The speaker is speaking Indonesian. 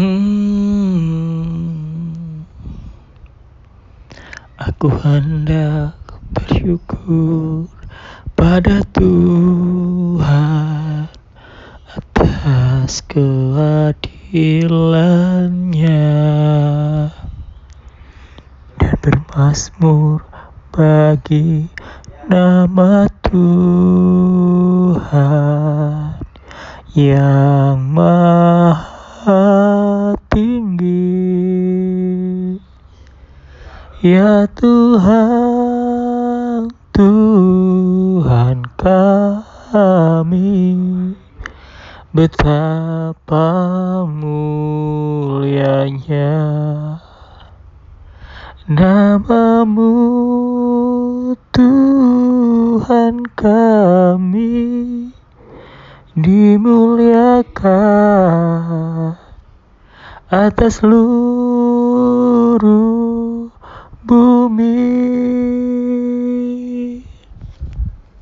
Hmm. Aku hendak bersyukur pada Tuhan atas keadilannya dan bermasmur bagi nama Tuhan yang maha Ya Tuhan, Tuhan kami, betapa mulianya namamu Tuhan kami. Dimuliakan atas seluruh boom me